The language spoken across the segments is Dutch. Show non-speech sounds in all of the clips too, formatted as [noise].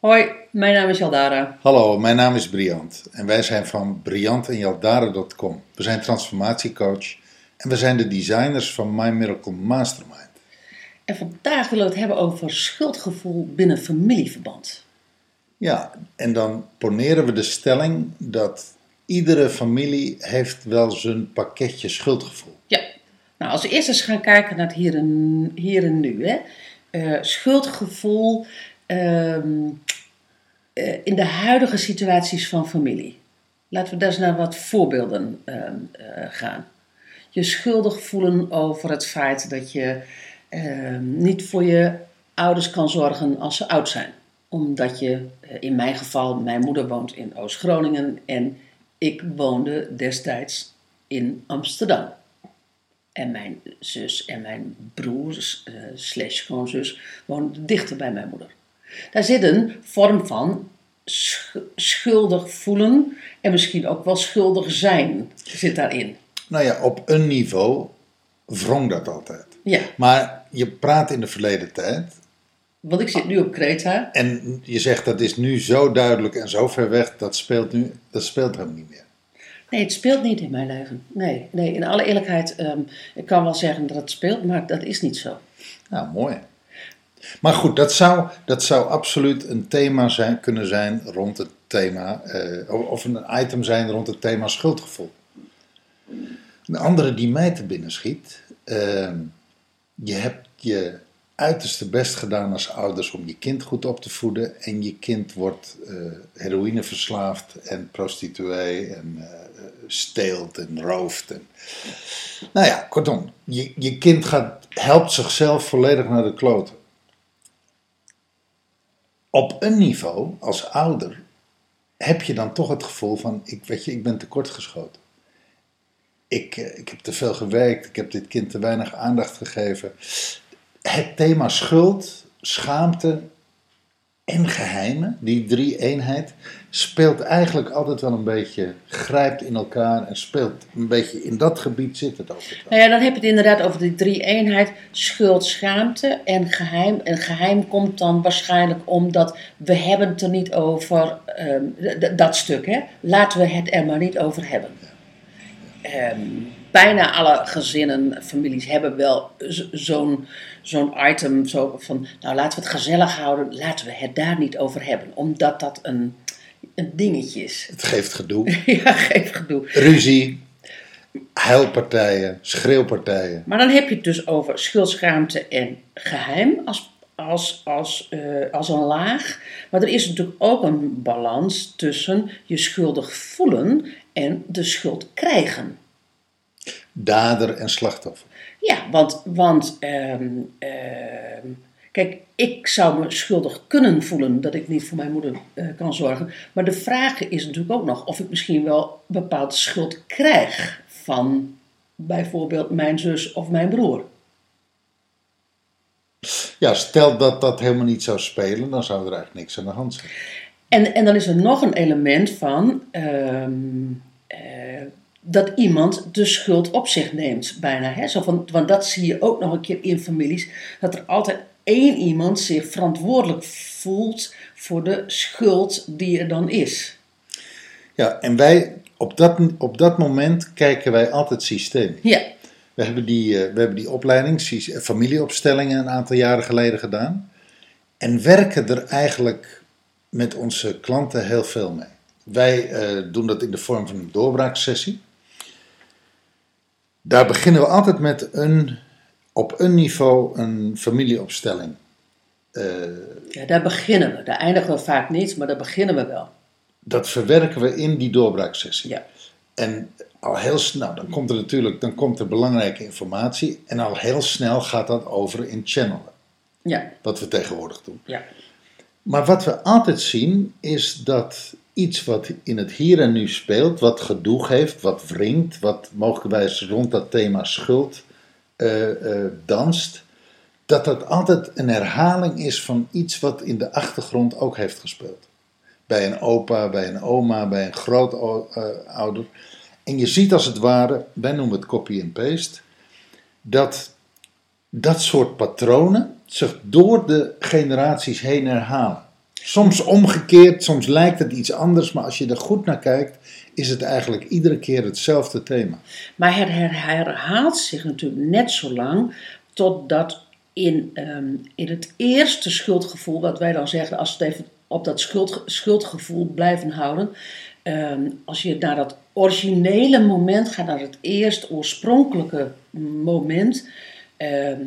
Hoi, mijn naam is Jaldara. Hallo, mijn naam is Briant en wij zijn van briantenjaldara.com. We zijn transformatiecoach en we zijn de designers van My Miracle Mastermind. En vandaag willen we het hebben over schuldgevoel binnen familieverband. Ja, en dan poneren we de stelling dat iedere familie heeft wel zijn pakketje schuldgevoel. Ja, nou als we eerst eens gaan kijken naar het hier en, hier en nu. Hè. Eh, schuldgevoel ehm, eh, in de huidige situaties van familie. Laten we daar eens naar wat voorbeelden ehm, eh, gaan. Je schuldig voelen over het feit dat je ehm, niet voor je ouders kan zorgen als ze oud zijn. Omdat je, eh, in mijn geval, mijn moeder woont in Oost-Groningen en ik woonde destijds in Amsterdam. En mijn zus en mijn broers, eh, slash schoonzus, woonden dichter bij mijn moeder. Daar zit een vorm van sch- schuldig voelen en misschien ook wel schuldig zijn zit daarin. Nou ja, op een niveau wrong dat altijd. Ja, Maar je praat in de verleden tijd want ik zit nu op Kreta. en je zegt dat is nu zo duidelijk en zo ver weg, dat speelt nu, dat speelt helemaal niet meer. Nee, het speelt niet in mijn leven. Nee, nee in alle eerlijkheid, ehm, ik kan wel zeggen dat het speelt, maar dat is niet zo. Nou, mooi. Maar goed, dat zou, dat zou absoluut een thema zijn, kunnen zijn rond het thema, eh, of- een item zijn rond het thema schuldgevoel. Een andere die mij te binnen schiet, eh, je hebt je uiterste best gedaan als ouders om je kind goed op te voeden en je kind wordt eh heroïne verslaafd en prostituee en eh, steelt en rooft. En, nou ja, kortom, je, je kind gaat, helpt zichzelf volledig naar de kloten. Op een niveau, als ouder, heb je dan toch het gevoel van, ik, weet je, ik ben tekortgeschoten. Ik, eh, ik heb te veel gewerkt, ik heb dit kind te weinig aandacht gegeven. Het thema schuld, schaamte en geheimen, die drie eenheid, speelt eigenlijk altijd wel een beetje, grijpt in elkaar en speelt een beetje, in dat gebied zit het altijd. Nou ja, dan heb je het inderdaad over die drie eenheid, schuld, schaamte en geheim. En geheim komt dan waarschijnlijk omdat we hebben het er niet over, d- dat stuk hè. Laten we het er maar niet over hebben. Ehm, bijna alle gezinnen, families hebben wel zo'n zo'n item zo van, nou laten we het gezellig houden, laten we het daar niet over hebben. Omdat dat een, een dingetje is. Het geeft gedoe. [laughs] ja, geef gedoe. Ruzie, huilpartijen, schreeuwpartijen. Maar dan heb je het dus over schuldschaamte en geheim als, als, als, eh, als een laag. Maar er is natuurlijk ook een balans tussen je schuldig voelen en de schuld krijgen. Dader en slachtoffer. Ja, want, want ehm, ehm, kijk, ik zou me schuldig kunnen voelen dat ik niet voor mijn moeder eh, kan zorgen. Maar de vraag is natuurlijk ook nog of ik misschien wel bepaald schuld krijg van bijvoorbeeld mijn zus of mijn broer. Ja, stel dat dat helemaal niet zou spelen, dan zou er eigenlijk niks aan de hand zijn. En, en dan is er nog een element van ehm, eh, dat iemand de schuld op zich neemt, bijna. Hè? Zo van, want dat zie je ook nog een keer in families, dat er altijd één iemand zich verantwoordelijk voelt voor de schuld die er dan is. Ja, en wij, op dat, op dat moment kijken wij altijd systeem. Ja, We hebben die, eh, we hebben die opleiding, familieopstellingen, een aantal jaren geleden gedaan. En werken er eigenlijk met onze klanten heel veel mee. Wij eh, doen dat in de vorm van een doorbraaksessie. Daar beginnen we altijd met een, op een niveau een familieopstelling. Eh, ja, daar beginnen we. Daar eindigen we vaak niet, maar daar beginnen we wel. dat verwerken we in die doorbraaksessie. Ja. En al heel snel, dan komt er natuurlijk dan komt er belangrijke informatie. En al heel snel gaat dat over in channelen. Ja, Wat we tegenwoordig doen. ja. Maar wat we altijd zien is dat iets wat in het hier en nu speelt, wat gedoe heeft, wat wringt, wat mogelijkwijs rond dat thema schuld eh, eh, danst, dat dat altijd een herhaling is van iets wat in de achtergrond ook heeft gespeeld. Bij een opa, bij een oma, bij een grootouder. En je ziet als het ware, wij noemen het copy and paste, dat dat soort patronen zich door de generaties heen herhalen. Soms omgekeerd, soms lijkt het iets anders, maar als je er goed naar kijkt, is het eigenlijk iedere keer hetzelfde thema. Maar het her- herhaalt zich natuurlijk net zo lang totdat in, ehm, in het eerste schuldgevoel, wat wij dan zeggen, als we het even op dat schuld, schuldgevoel blijven houden, ehm, als je naar dat originele moment gaat, naar het eerst oorspronkelijke moment, ehm,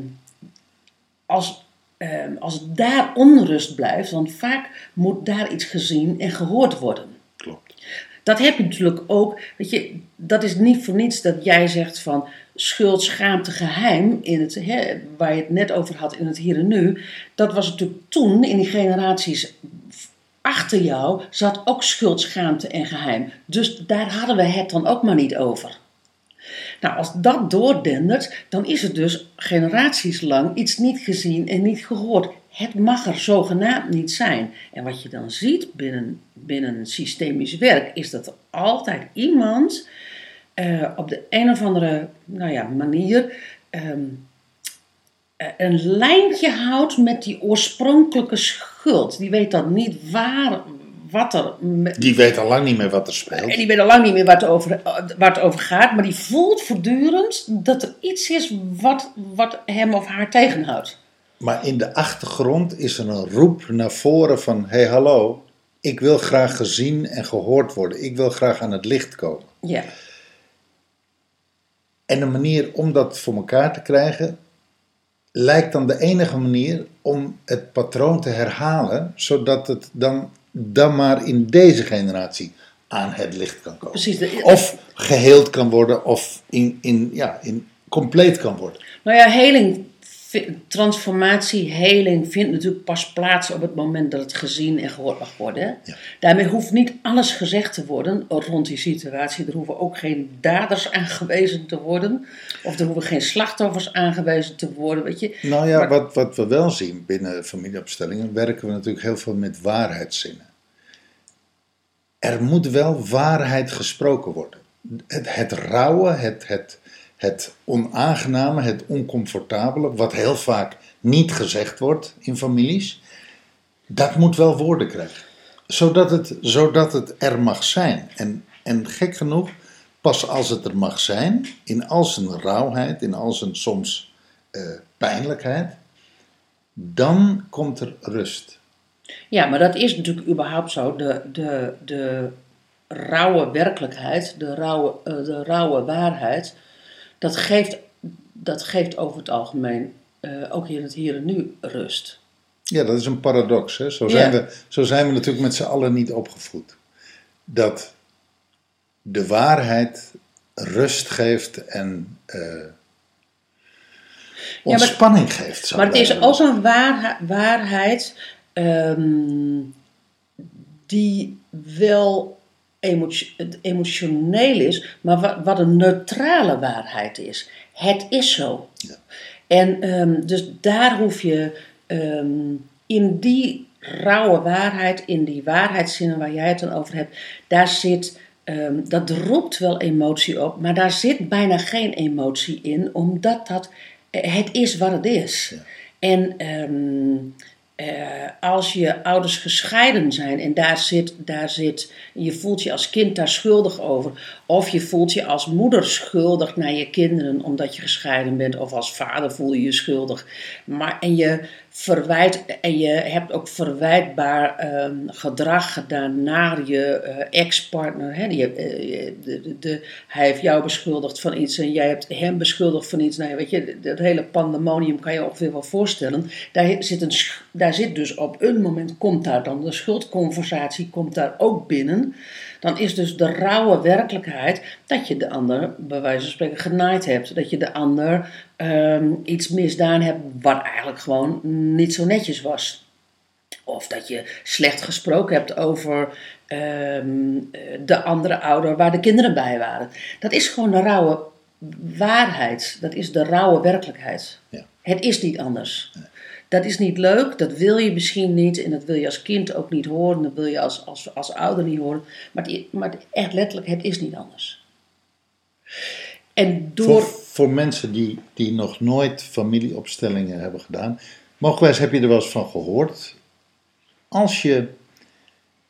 als, ehm, als daar onrust blijft, want vaak moet daar iets gezien en gehoord worden. Klopt. Dat heb je natuurlijk ook, weet je, dat is niet voor niets dat jij zegt van schuld, schaamte, geheim, in het, hè, waar je het net over had in het hier en nu. Dat was natuurlijk toen, in die generaties achter jou, zat ook schuld, schaamte en geheim. Dus daar hadden we het dan ook maar niet over. Nou, als dat doordendert, dan is het dus generaties lang iets niet gezien en niet gehoord. Het mag er zogenaamd niet zijn. En wat je dan ziet binnen, binnen systemisch werk, is dat er altijd iemand eh, op de een of andere nou ja, manier ehm, eh, een lijntje houdt met die oorspronkelijke schuld. Die weet dan niet waar, wat er Die weet al lang niet meer wat er speelt. en die weet al lang niet meer waar het, over, waar het over gaat, maar die voelt voortdurend dat er iets is wat, wat hem of haar tegenhoudt. Maar in de achtergrond is er een roep naar voren van: hé hey, hallo, ik wil graag gezien en gehoord worden. Ik wil graag aan het licht komen. Ja, En een manier om dat voor elkaar te krijgen, lijkt dan de enige manier om het patroon te herhalen, zodat het dan, dan maar in deze generatie aan het licht kan komen. precies. De- Of geheeld kan worden, of in, in, ja, in compleet kan worden. Nou ja, heling, transformatie, heling vindt natuurlijk pas plaats op het moment dat het gezien en gehoord mag worden. Ja. Daarmee hoeft niet alles gezegd te worden rond die situatie. Er hoeven ook geen daders aangewezen te worden. Of er hoeven geen slachtoffers aangewezen te worden. Weet je. Nou ja, Maar- wat, wat we wel zien binnen familieopstellingen, werken we natuurlijk heel veel met waarheidszinnen. Er moet wel waarheid gesproken worden. Het, rauwe, het, het, het onaangename, het oncomfortabele, wat heel vaak niet gezegd wordt in families, dat moet wel woorden krijgen. Zodat het, zodat het er mag zijn. En, en gek genoeg, pas als het er mag zijn, in al zijn rauwheid, in al zijn soms eh, pijnlijkheid, dan komt er rust. Ja, maar dat is natuurlijk überhaupt zo. De, de, de rauwe werkelijkheid, de rauwe, eh, de rauwe waarheid, dat geeft, dat geeft over het algemeen, eh, ook in het hier en nu, rust. Ja, dat is een paradox. Hè? Zo, zijn Ja. we, zo zijn we natuurlijk met z'n allen niet opgevoed. Dat de waarheid rust geeft en eh, ontspanning geeft. zou Maar het is ook een waarha- waarheid ehm, die wel emotio- emotioneel is, maar wat, een neutrale waarheid is. Het is zo. Ja. En ehm, dus daar hoef je ehm, in die rauwe waarheid, in die waarheidszinnen waar jij het dan over hebt, daar zit, dat roept wel emotie op, maar daar zit bijna geen emotie in, omdat dat, eh, het is wat het is. Ja. En als je ouders gescheiden zijn en daar zit, daar zit, je voelt je als kind daar schuldig over, of je voelt je als moeder schuldig naar je kinderen omdat je gescheiden bent, of als vader voel je je schuldig. Maar, en je verwijt, en je hebt ook verwijtbaar ehm, gedrag gedaan naar je eh, ex-partner. Hè? Die, eh, de, de, hij heeft jou beschuldigd van iets en jij hebt hem beschuldigd van iets. Nou, weet je, dat hele pandemonium kan je ongeveer wel voorstellen. Daar zit, een, daar zit dus op een moment, komt daar dan de schuldconversatie, komt daar ook binnen. Dan is dus de rauwe werkelijkheid dat je de ander, bij wijze van spreken, genaaid hebt. Dat je de ander ehm, iets misdaan hebt wat eigenlijk gewoon niet zo netjes was. Of dat je slecht gesproken hebt over ehm, eh, de andere ouder waar de kinderen bij waren. Dat is gewoon de rauwe waarheid. Dat is de rauwe werkelijkheid. Ja. Het is niet anders. Dat is niet leuk, dat wil je misschien niet en dat wil je als kind ook niet horen, dat wil je als, als, als ouder niet horen. Maar, het, maar het- echt letterlijk, het is niet anders. En door. Voor, voor mensen die, die nog nooit familieopstellingen hebben gedaan, mogelijk heb je er wel eens van gehoord. Als je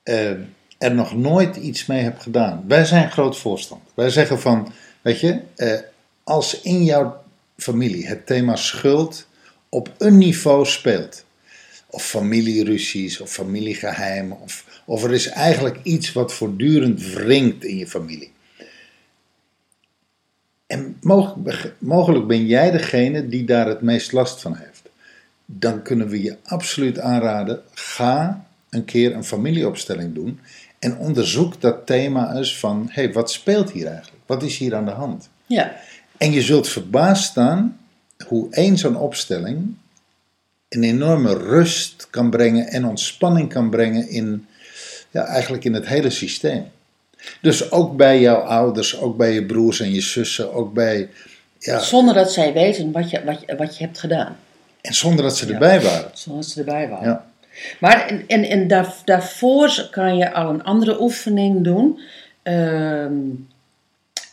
eh, er nog nooit iets mee hebt gedaan. Wij zijn groot voorstander. Wij zeggen van, weet je, eh, als in jouw familie het thema schuld op een niveau speelt. Of familieruzies, of familiegeheimen, of, of er is eigenlijk iets wat voortdurend wringt in je familie. En mogelijk, ben jij degene die daar het meest last van heeft. Dan kunnen we je absoluut aanraden: ga een keer een familieopstelling doen en onderzoek dat thema eens van: hé, hey, wat speelt hier eigenlijk? Wat is hier aan de hand? Ja, En je zult verbaasd staan hoe één zo'n opstelling een enorme rust kan brengen en ontspanning kan brengen in, ja, eigenlijk in het hele systeem. Dus ook bij jouw ouders, ook bij je broers en je zussen, ook bij, ja, zonder dat zij weten wat je, wat je, wat je hebt gedaan. en zonder dat ze Ja. erbij waren. Zonder dat ze erbij waren. Ja. Maar en, en, en daar, daarvoor kan je al een andere oefening doen. Ehm,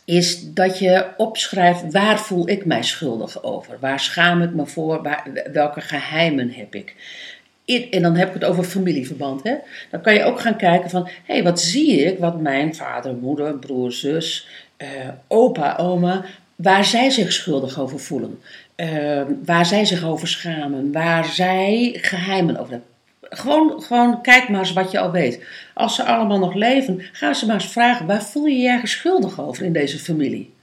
is dat je opschrijft waar voel ik mij schuldig over? Waar schaam ik me voor? Waar, welke geheimen heb ik? En dan heb ik het over familieverband. Hè? Dan kan je ook gaan kijken van, hé, hey, wat zie ik wat mijn vader, moeder, broer, zus, eh, opa, oma, waar zij zich schuldig over voelen. Eh, waar zij zich over schamen, waar zij geheimen over hebben. Gewoon, gewoon kijk maar eens wat je al weet. Als ze allemaal nog leven, ga ze maar eens vragen: waar voel je je schuldig over in deze familie?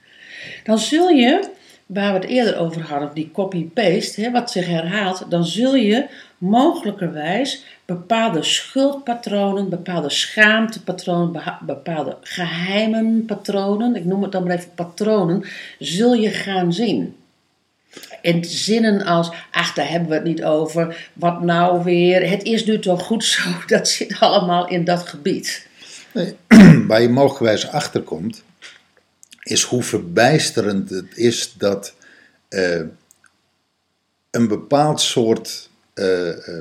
Dan zul je, waar we het eerder over hadden, die copy-paste, wat zich herhaalt, dan zul je mogelijkerwijs bepaalde schuldpatronen, bepaalde schaamtepatronen, bepaalde geheimenpatronen, ik noem het dan maar even patronen, zul je gaan zien. En zinnen als, ach, daar hebben we het niet over, wat nou weer, het is nu toch goed zo, [laughs] dat zit allemaal in dat gebied. [clears throat] Waar je mogelijkwijs achterkomt, is hoe verbijsterend het is dat eh, een bepaald soort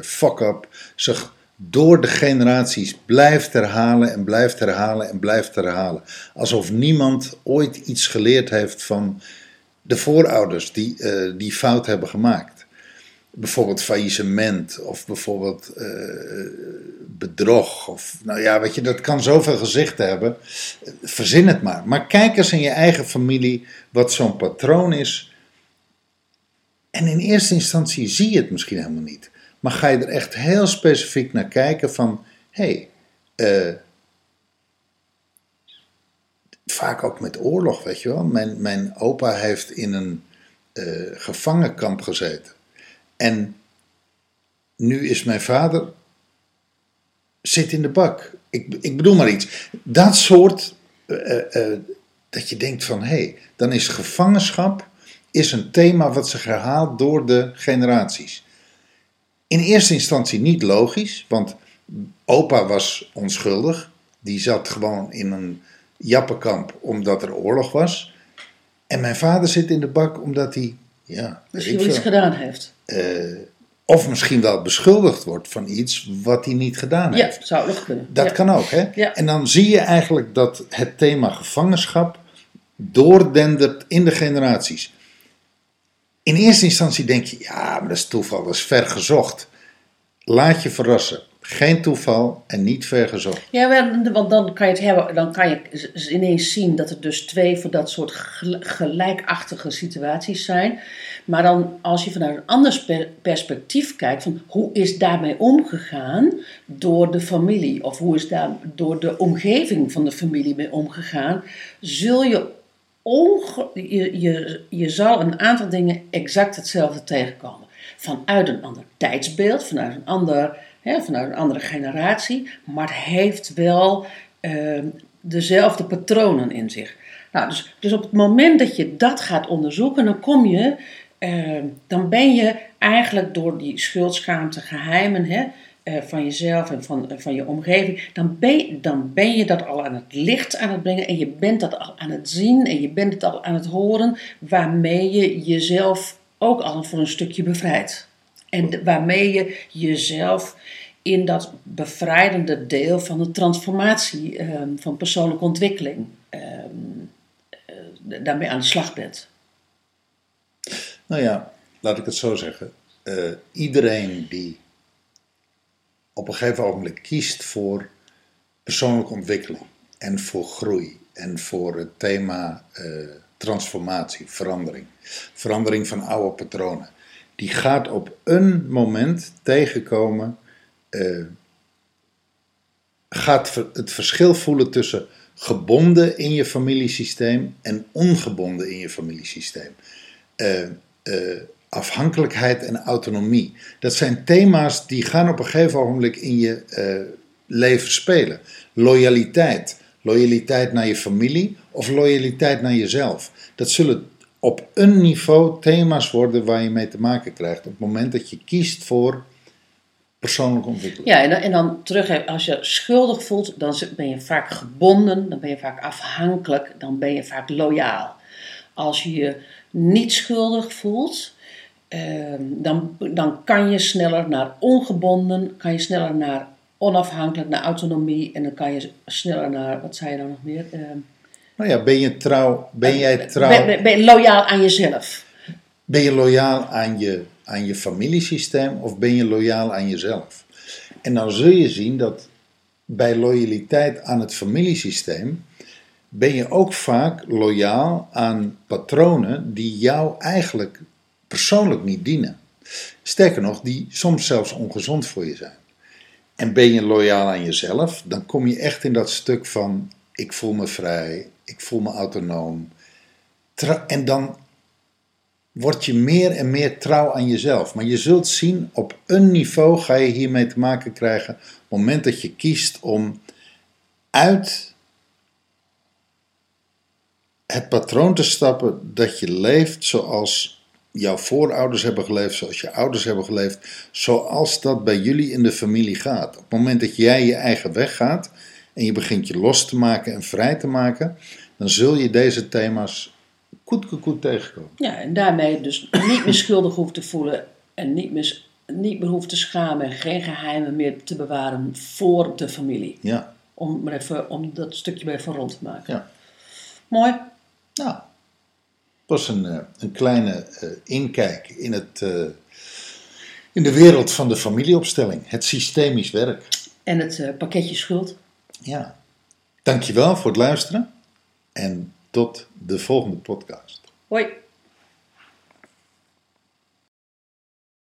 fuck-up zich door de generaties blijft herhalen en blijft herhalen en blijft herhalen. Alsof niemand ooit iets geleerd heeft van de voorouders die eh, die fout hebben gemaakt. Bijvoorbeeld faillissement of bijvoorbeeld eh, bedrog. Of, nou ja, weet je, dat kan zoveel gezichten hebben. Verzin het maar. Maar kijk eens in je eigen familie wat zo'n patroon is. En in eerste instantie zie je het misschien helemaal niet. Maar ga je er echt heel specifiek naar kijken van... Hé, hey, eh, vaak ook met oorlog, weet je wel. Mijn, mijn opa heeft in een eh, gevangenkamp gezeten. En nu is mijn vader zit in de bak. Ik, ik bedoel maar iets. Dat soort, eh, dat je denkt van, hé, hey, dan is gevangenschap is een thema wat zich herhaalt door de generaties. In eerste instantie niet logisch, want opa was onschuldig. Die zat gewoon in een jappenkamp omdat er oorlog was. En mijn vader zit in de bak omdat hij, ja, Misschien wel iets gedaan heeft. Eh, of misschien wel beschuldigd wordt van iets wat hij niet gedaan Ja, heeft. zou nog kunnen. Dat ja. kan ook, hè? Ja. En dan zie je eigenlijk dat het thema gevangenschap doordendert in de generaties. In eerste instantie denk je, ja, maar dat is toeval, dat is ver gezocht. Laat je verrassen. Geen toeval en niet ver gezocht. Ja, want dan kan je het hebben, dan kan je ineens zien dat er dus twee van dat soort gel- gelijkachtige situaties zijn. Maar dan als je vanuit een ander spe- perspectief kijkt, van hoe is daarmee omgegaan door de familie, of hoe is daar door de omgeving van de familie mee omgegaan, zul je je, je zal een aantal dingen exact hetzelfde tegenkomen. Vanuit een ander tijdsbeeld, vanuit een, ander, hè, vanuit een andere generatie, maar het heeft wel ehm, dezelfde patronen in zich. Nou, dus, dus op het moment dat je dat gaat onderzoeken, dan kom je, ehm, dan ben je eigenlijk door die schuldschaamte, geheimen hè, eh, van jezelf en van, eh, van je omgeving, dan ben, dan ben je dat al aan het licht aan het brengen en je bent dat al aan het zien en je bent het al aan het horen, waarmee je jezelf ook al voor een stukje bevrijdt. En waarmee je jezelf in dat bevrijdende deel van de transformatie ehm, van persoonlijke ontwikkeling ehm, eh, daarmee aan de slag bent. Nou ja, laat ik het zo zeggen. Iedereen die op een gegeven ogenblik kiest voor persoonlijke ontwikkeling en voor groei en voor het thema eh, transformatie, verandering, verandering van oude patronen, die gaat op een moment tegenkomen, eh, gaat het verschil voelen tussen gebonden in je familiesysteem en ongebonden in je familiesysteem. Eh, afhankelijkheid en autonomie. Dat zijn thema's die gaan op een gegeven ogenblik in je eh, leven spelen. Loyaliteit. Loyaliteit naar je familie of loyaliteit naar jezelf. Dat zullen op een niveau thema's worden waar je mee te maken krijgt op het moment dat je kiest voor persoonlijke ontwikkeling. Ja, en dan, en dan terug, als je schuldig voelt, dan ben je vaak gebonden, dan ben je vaak afhankelijk, dan ben je vaak loyaal. Als je je niet schuldig voelt, ehm, dan, dan kan je sneller naar ongebonden, kan je sneller naar onafhankelijk, naar autonomie en dan kan je sneller naar, wat zei je nou nog meer? Ehm, Nou ja, ben je trouw, ben jij trouw, ben, ben- ben je loyaal aan jezelf. Ben je loyaal aan je, aan je familiesysteem of ben je loyaal aan jezelf? En dan zul je zien dat bij loyaliteit aan het familiesysteem ben je ook vaak loyaal aan patronen die jou eigenlijk persoonlijk niet dienen. Sterker nog, die soms zelfs ongezond voor je zijn. En ben je loyaal aan jezelf, dan kom je echt in dat stuk van ik voel me vrij, ik voel me autonoom. En dan word je meer en meer trouw aan jezelf. Maar je zult zien, op een niveau ga je hiermee te maken krijgen. Op het moment dat je kiest om uit het patroon te stappen dat je leeft zoals jouw voorouders hebben geleefd, zoals je ouders hebben geleefd, zoals dat bij jullie in de familie gaat. Op het moment dat jij je eigen weg gaat en je begint je los te maken en vrij te maken, dan zul je deze thema's koet koet tegenkomen. Ja, en daarmee dus [clears throat] niet meer schuldig hoeft te voelen en niet meer, niet meer hoeft te schamen en geen geheimen meer te bewaren voor de familie. Ja, Om, maar even, om dat stukje bij even rond te maken. ja. Mooi. Nou, was een, eh, een kleine eh, inkijk in, het, eh, in de wereld van de familieopstelling, het systemisch werk. En het pakketje schuld. Ja. Dankjewel voor het luisteren en tot de volgende podcast. Hoi.